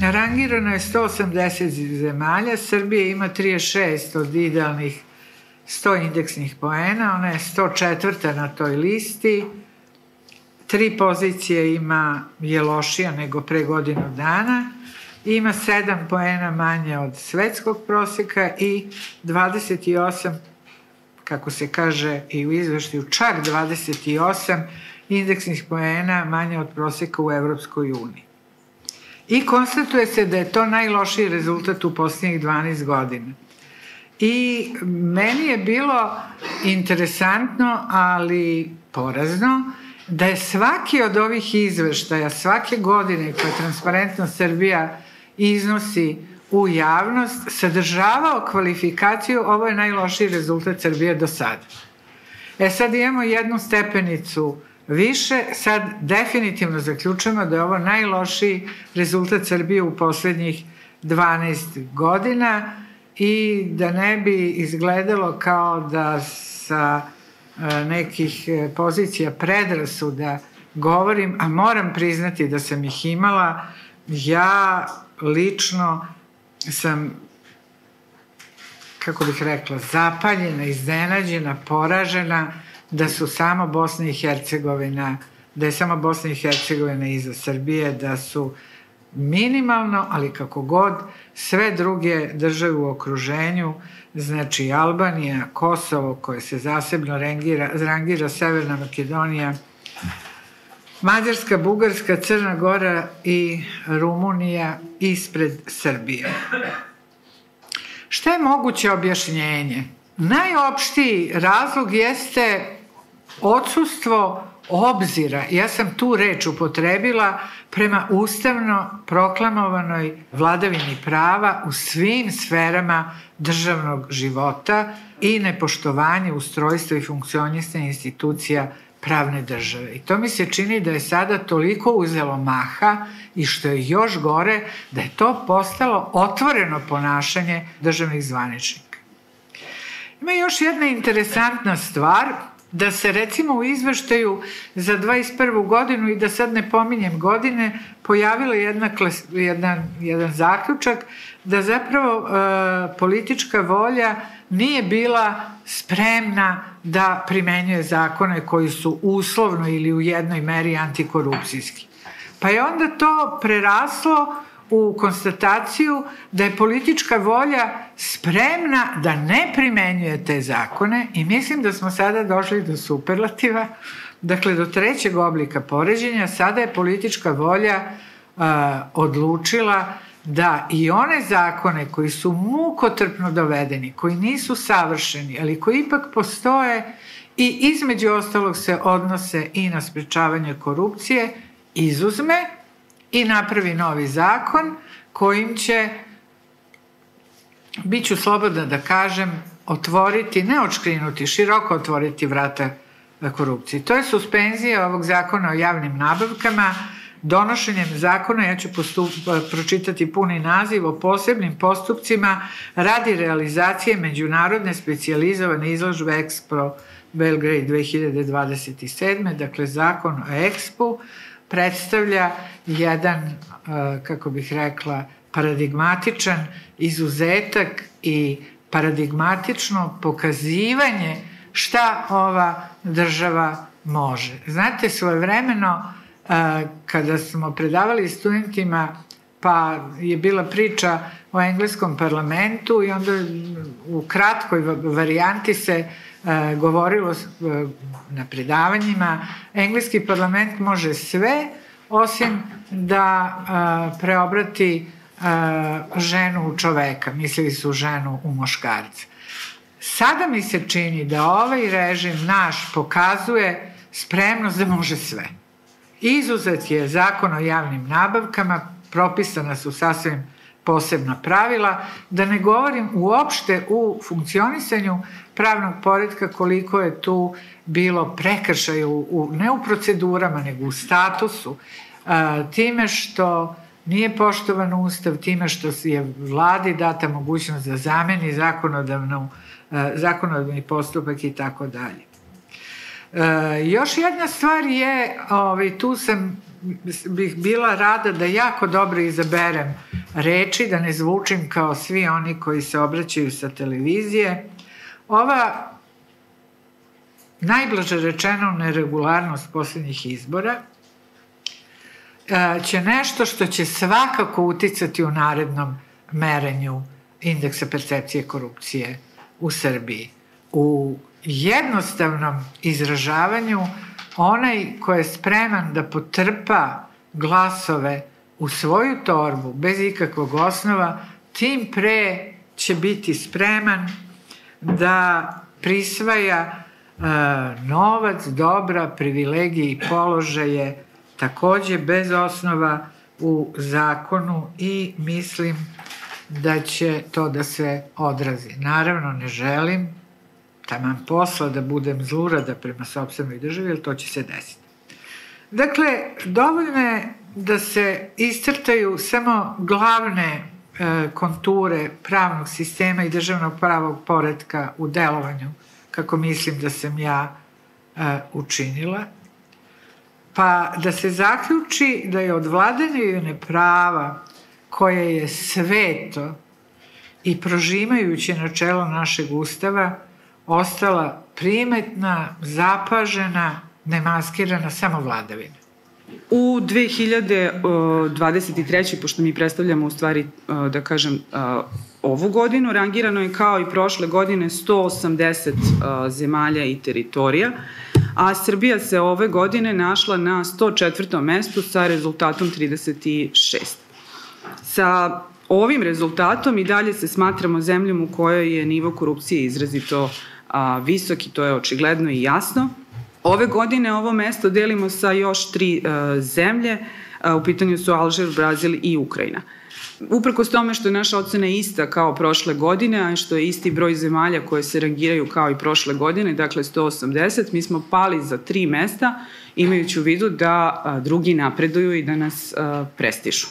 Rangirano je 180 zemalja, Srbija ima 36 od idealnih 100 indeksnih poena, ona je 104. na toj listi, tri pozicije ima je lošija nego pre godinu dana, ima 7 poena manje od svetskog proseka i 28, kako se kaže i u izveštaju, čak 28 indeksnih poena manje od proseka u Evropskoj uniji. I konstatuje se da je to najlošiji rezultat u posljednjih 12 godina. I meni je bilo interesantno, ali porazno, da je svaki od ovih izveštaja, svake godine koje Transparentno Srbija iznosi u javnost, sadržavao kvalifikaciju ovo je najlošiji rezultat Srbije do sada. E sad imamo jednu stepenicu više, sad definitivno zaključujemo da je ovo najlošiji rezultat Srbije u poslednjih 12 godina i da ne bi izgledalo kao da sa e, nekih e, pozicija predrasuda govorim, a moram priznati da sam ih imala, ja lično sam kako bih rekla, zapaljena, iznenađena, poražena, da su samo Bosna i Hercegovina, da je samo Bosna i Hercegovina iza Srbije, da su minimalno, ali kako god, sve druge države u okruženju, znači Albanija, Kosovo, koje se zasebno rangira, rangira Severna Makedonija, Mađarska, Bugarska, Crna Gora i Rumunija ispred Srbije. Šta je moguće objašnjenje? Najopštiji razlog jeste odsustvo obzira, ja sam tu reč upotrebila prema ustavno proklamovanoj vladavini prava u svim sferama državnog života i nepoštovanje ustrojstva i funkcionisanja institucija pravne države. I to mi se čini da je sada toliko uzelo maha i što je još gore, da je to postalo otvoreno ponašanje državnih zvaničnika. Ima još jedna interesantna stvar da se recimo u izveštaju za 21. godinu i da sad ne pominjem godine pojavila jedna, klas, jedan, jedan zaključak da zapravo e, politička volja nije bila spremna da primenjuje zakone koji su uslovno ili u jednoj meri antikorupcijski. Pa je onda to preraslo u konstataciju da je politička volja spremna da ne primenjuje te zakone i mislim da smo sada došli do superlativa, dakle do trećeg oblika poređenja, sada je politička volja uh, odlučila da i one zakone koji su mukotrpno dovedeni, koji nisu savršeni, ali koji ipak postoje i između ostalog se odnose i na sprečavanje korupcije, izuzme i napravi novi zakon kojim će, bit ću slobodna da kažem, otvoriti, ne očkrinuti, široko otvoriti vrata korupciji. To je suspenzija ovog zakona o javnim nabavkama, donošenjem zakona, ja ću postup, pročitati puni naziv, o posebnim postupcima radi realizacije međunarodne specializovane izložbe Expo Belgrade 2027. Dakle, zakon o Expo predstavlja jedan, uh, kako bih rekla, paradigmatičan izuzetak i paradigmatično pokazivanje šta ova država može. Znate, svojevremeno uh, kada smo predavali studentima pa je bila priča o engleskom parlamentu i onda u kratkoj varijanti se e, govorilo e, na predavanjima, engleski parlament može sve osim da e, preobrati e, ženu u čoveka, mislili su ženu u moškarca. Sada mi se čini da ovaj režim naš pokazuje spremnost da može sve. Izuzet je zakon o javnim nabavkama, propisana su sasvim posebna pravila, da ne govorim uopšte u funkcionisanju pravnog poredka koliko je tu bilo prekršaja u, u, ne u procedurama, nego u statusu, a, time što nije poštovan ustav, time što je vladi data mogućnost da zameni zakonodavnu, a, zakonodavni postupak i tako dalje. Još jedna stvar je, ovaj, tu sam bih bila rada da jako dobro izaberem reči, da ne zvučim kao svi oni koji se obraćaju sa televizije. Ova najblaže rečeno neregularnost poslednjih izbora e, će nešto što će svakako uticati u narednom merenju indeksa percepcije korupcije u Srbiji. U jednostavnom izražavanju onaj ko je spreman da potrpa glasove u svoju torbu bez ikakvog osnova, tim pre će biti spreman da prisvaja e, novac, dobra, privilegije i položaje takođe bez osnova u zakonu i mislim da će to da se odrazi. Naravno ne želim taman posla da budem zlurada prema sobstvenoj državi, jer to će se desiti. Dakle, dovoljno je da se iscrtaju samo glavne e, konture pravnog sistema i državnog pravog poredka u delovanju, kako mislim da sam ja e, učinila, pa da se zaključi da je od vladanje prava koje je sveto i prožimajuće načelo našeg ustava ostala primetna, zapažena, nemaskirana samo vladavina. U 2023. pošto mi predstavljamo u stvari, da kažem, ovu godinu, rangirano je kao i prošle godine 180 zemalja i teritorija, a Srbija se ove godine našla na 104. mestu sa rezultatom 36. Sa ovim rezultatom i dalje se smatramo zemljom u kojoj je nivo korupcije izrazito uh, a, visok i to je očigledno i jasno. Ove godine ovo mesto delimo sa još tri a, zemlje, a, u pitanju su Alžir, Brazil i Ukrajina. Uprkos tome što je naša ocena ista kao prošle godine, a što je isti broj zemalja koje se rangiraju kao i prošle godine, dakle 180, mi smo pali za tri mesta, imajući u vidu da drugi napreduju i da nas prestižu.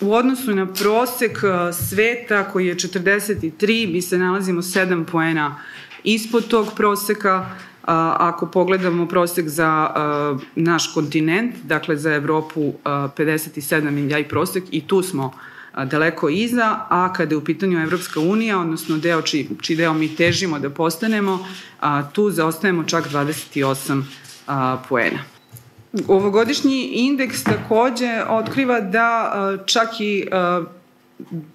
U odnosu na prosek sveta koji je 43, mi se nalazimo 7 poena ispod tog proseka. Ako pogledamo prosek za naš kontinent, dakle za Evropu 57 milija i prosek i tu smo daleko iza, a kada je u pitanju Evropska unija, odnosno deo či, či deo mi težimo da postanemo, tu zaostajemo čak 28 poena. Ovogodišnji indeks takođe otkriva da čak i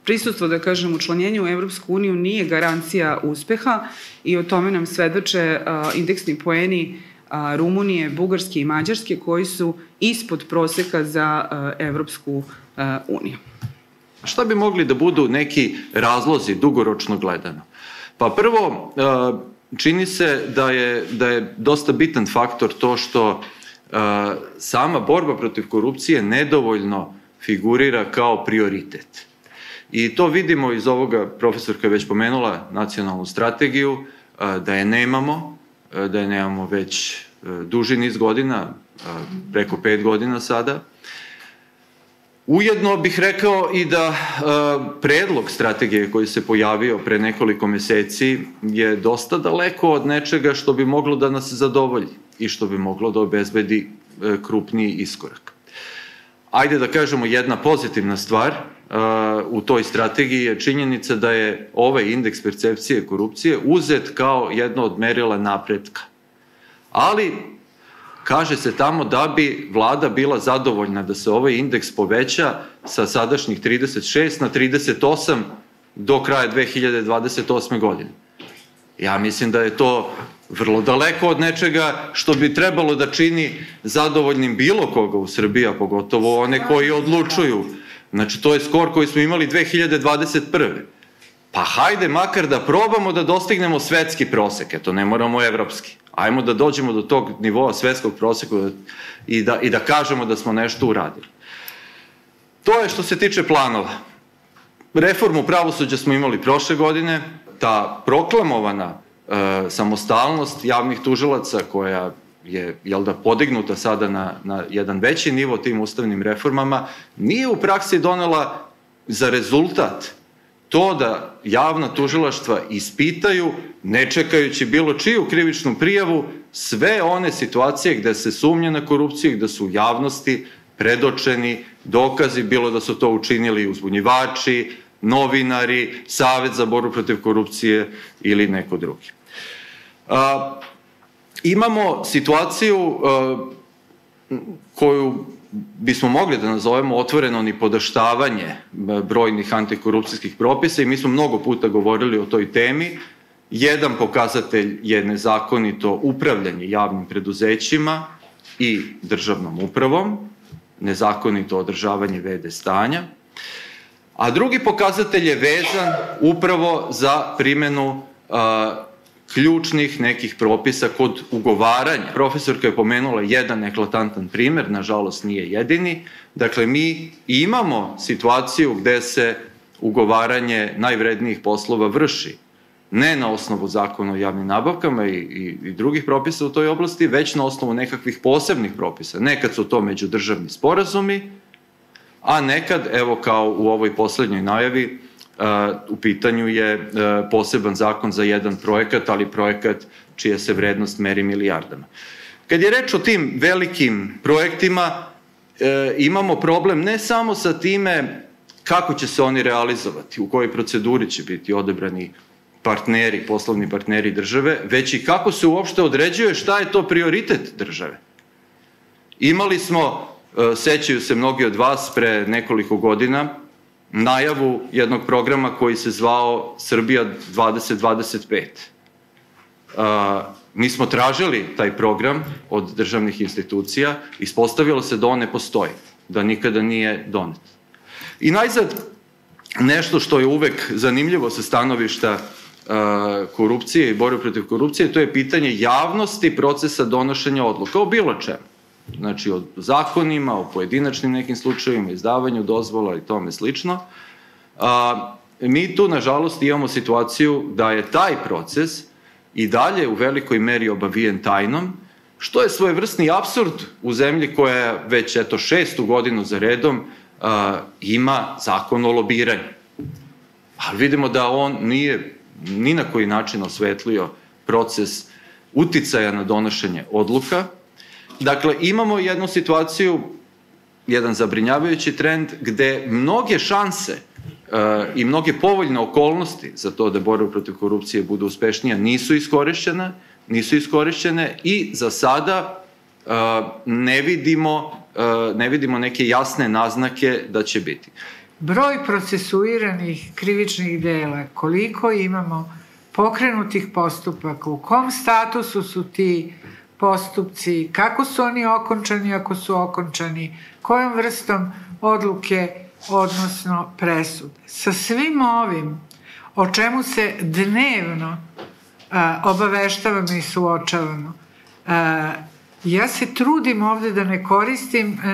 prisustvo, da kažem, učlanjenje u Evropsku uniju nije garancija uspeha i o tome nam svedoče indeksni poeni Rumunije, Bugarske i Mađarske koji su ispod proseka za Evropsku uniju. Šta bi mogli da budu neki razlozi dugoročno gledano? Pa prvo, čini se da je, da je dosta bitan faktor to što sama borba protiv korupcije nedovoljno figurira kao prioritet. I to vidimo iz ovoga, profesorka je već pomenula nacionalnu strategiju, da je nemamo, da je nemamo već duži niz godina, preko pet godina sada. Ujedno bih rekao i da predlog strategije koji se pojavio pre nekoliko meseci je dosta daleko od nečega što bi moglo da nas zadovolji i što bi moglo da obezbedi e, krupniji iskorak. Ajde da kažemo jedna pozitivna stvar e, u toj strategiji je činjenica da je ovaj indeks percepcije korupcije uzet kao jedno od merila napretka. Ali kaže se tamo da bi vlada bila zadovoljna da se ovaj indeks poveća sa sadašnjih 36 na 38 do kraja 2028. godine. Ja mislim da je to vrlo daleko od nečega što bi trebalo da čini zadovoljnim bilo koga u Srbiji, a pogotovo one koji odlučuju. Znači, to je skor koji smo imali 2021. Pa hajde makar da probamo da dostignemo svetski prosek, eto ne moramo evropski. Ajmo da dođemo do tog nivoa svetskog proseka i da, i da kažemo da smo nešto uradili. To je što se tiče planova. Reformu pravosuđa smo imali prošle godine, ta proklamovana e, samostalnost javnih tužilaca koja je jel da podignuta sada na, na jedan veći nivo tim ustavnim reformama, nije u praksi donela za rezultat to da javna tužilaštva ispitaju, ne čekajući bilo čiju krivičnu prijavu, sve one situacije gde se sumnje na korupciju, gde su u javnosti predočeni dokazi, bilo da su to učinili uzbunjivači, novinari, Savet za borbu protiv korupcije ili neko drugi. A, imamo situaciju a, koju bismo mogli da nazovemo otvoreno ni podaštavanje brojnih antikorupcijskih propisa i mi smo mnogo puta govorili o toj temi. Jedan pokazatelj je nezakonito upravljanje javnim preduzećima i državnom upravom, nezakonito održavanje vede stanja, a drugi pokazatelj je vezan upravo za primenu a, ključnih nekih propisa kod ugovaranja. Profesorka je pomenula jedan eklatantan primer, nažalost nije jedini. Dakle, mi imamo situaciju gde se ugovaranje najvrednijih poslova vrši ne na osnovu zakona o javnim nabavkama i, i, i drugih propisa u toj oblasti, već na osnovu nekakvih posebnih propisa. Nekad su to međudržavni sporazumi, a nekad, evo kao u ovoj poslednjoj najavi, u pitanju je poseban zakon za jedan projekat, ali projekat čija se vrednost meri milijardama. Kad je reč o tim velikim projektima, imamo problem ne samo sa time kako će se oni realizovati, u kojoj proceduri će biti odebrani partneri, poslovni partneri države, već i kako se uopšte određuje šta je to prioritet države. Imali smo, sećaju se mnogi od vas, pre nekoliko godina, najavu jednog programa koji se zvao Srbija 2025. Uh, mi smo tražili taj program od državnih institucija, ispostavilo se da on ne postoji, da nikada nije donet. I najzad, nešto što je uvek zanimljivo sa stanovišta uh, korupcije i borbe protiv korupcije, to je pitanje javnosti procesa donošenja odluka o bilo čemu. Znači, o zakonima, o pojedinačnim nekim slučajevima, izdavanju dozvola i tome slično. A, mi tu, nažalost, imamo situaciju da je taj proces i dalje u velikoj meri obavijen tajnom, što je svojevrsni absurd u zemlji koja već, eto, šestu godinu za redom a, ima zakon o lobiranju. Ali vidimo da on nije ni na koji način osvetlio proces uticaja na donošenje odluka, Dakle, imamo jednu situaciju, jedan zabrinjavajući trend, gde mnoge šanse uh, i mnoge povoljne okolnosti za to da borba protiv korupcije bude uspešnija nisu iskorišćene, nisu iskorišćene i za sada uh, ne vidimo uh, ne vidimo neke jasne naznake da će biti. Broj procesuiranih krivičnih dela, koliko imamo pokrenutih postupaka, u kom statusu su ti postupci, kako su oni okončani ako su okončani, kojom vrstom odluke, odnosno presude. Sa svim ovim, o čemu se dnevno a, obaveštavamo i suočavamo, a, ja se trudim ovde da ne koristim a,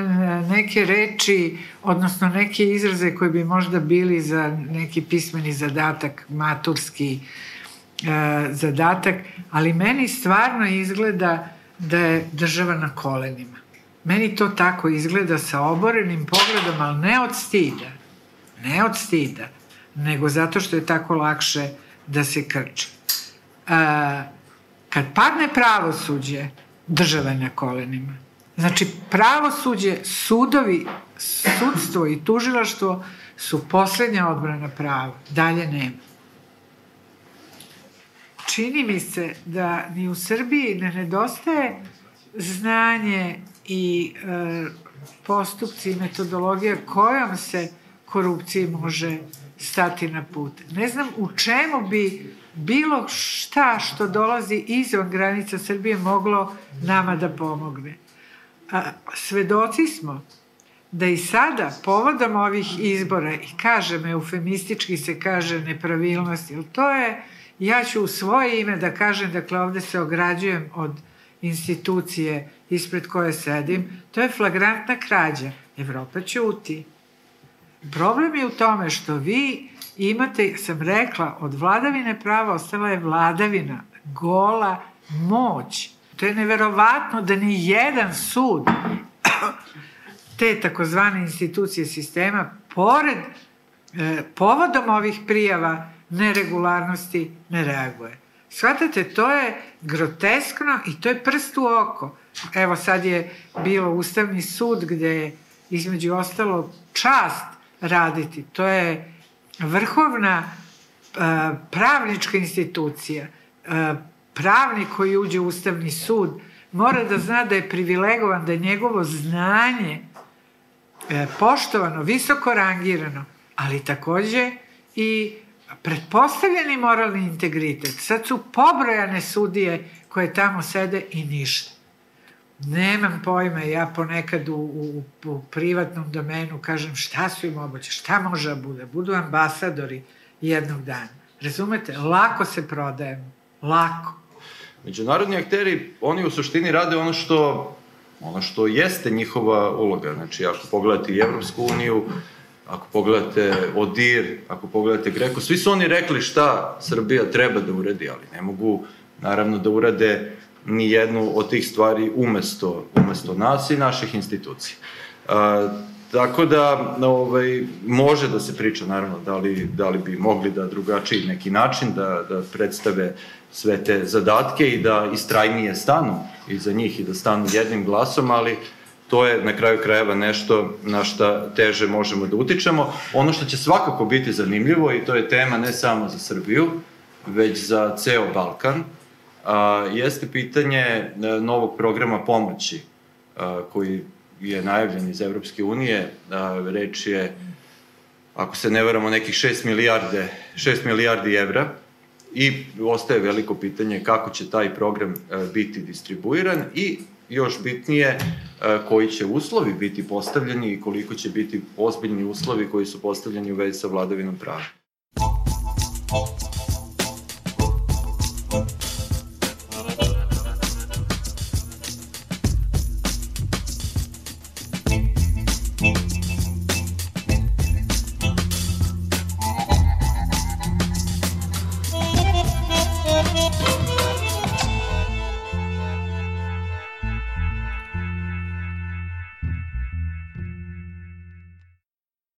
neke reči, odnosno neke izraze koji bi možda bili za neki pismeni zadatak, maturski zadatak, ali meni stvarno izgleda da je država na kolenima. Meni to tako izgleda sa oborenim pogledom, ali ne od stida. Ne od stida, nego zato što je tako lakše da se krče. A, kad padne pravosuđe, država je na kolenima. Znači, pravosuđe, sudovi, sudstvo i tužilaštvo su poslednja odbrana prava. Dalje nema čini mi se da ni u Srbiji ne nedostaje znanje i e, postupci i metodologija kojom se korupciji može stati na put. Ne znam u čemu bi bilo šta što dolazi izvan granica Srbije moglo nama da pomogne. A, svedoci smo da i sada povodom ovih izbora, i kažem, eufemistički se kaže nepravilnosti, jer to je Ja ću u svoje ime da kažem, dakle ovde se ograđujem od institucije ispred koje sedim, to je flagrantna krađa. Evropa ćuti. Problem je u tome što vi imate, sam rekla, od vladavine prava ostala je vladavina, gola moć. To je neverovatno da ni jedan sud te takozvane institucije sistema, pored, e, povodom ovih prijava neregularnosti, ne reaguje. Shvatate, to je groteskno i to je prst u oko. Evo sad je bilo Ustavni sud gde je između ostalo čast raditi. To je vrhovna uh, pravnička institucija. Uh, pravnik koji uđe u Ustavni sud mora da zna da je privilegovan, da je njegovo znanje uh, poštovano, visoko rangirano, ali takođe i pretpostavljeni moralni integritet. Sad su pobrojane sudije koje tamo sede i ništa. Nemam pojma, ja ponekad u, u, u privatnom domenu kažem šta su im oboće, šta može da bude, budu ambasadori jednog dana. Razumete? Lako se prodajemo. Lako. Međunarodni akteri, oni u suštini rade ono što ono što jeste njihova uloga. Znači, ako pogledate i Evropsku uniju, ako pogledate ODIR, ako pogledate Greku, svi su oni rekli šta Srbija treba da uredi, ali ne mogu naravno da urade ni jednu od tih stvari umesto, umesto nas i naših institucija. A, tako da ovaj, može da se priča naravno da li, da li bi mogli da drugačiji neki način da, da predstave sve te zadatke i da istrajnije stanu iza njih i da stanu jednim glasom, ali to je na kraju krajeva nešto na šta teže možemo da utičemo. Ono što će svakako biti zanimljivo i to je tema ne samo za Srbiju, već za ceo Balkan, a, jeste pitanje e, novog programa pomoći a, koji je najavljen iz Evropske unije. A, reč je, ako se ne veramo, nekih 6 milijarde, 6 milijardi evra i ostaje veliko pitanje kako će taj program e, biti distribuiran i još bitnije e, koji će uslovi biti postavljeni i koliko će biti ozbiljni uslovi koji su postavljeni u vezi sa vladavinom prava.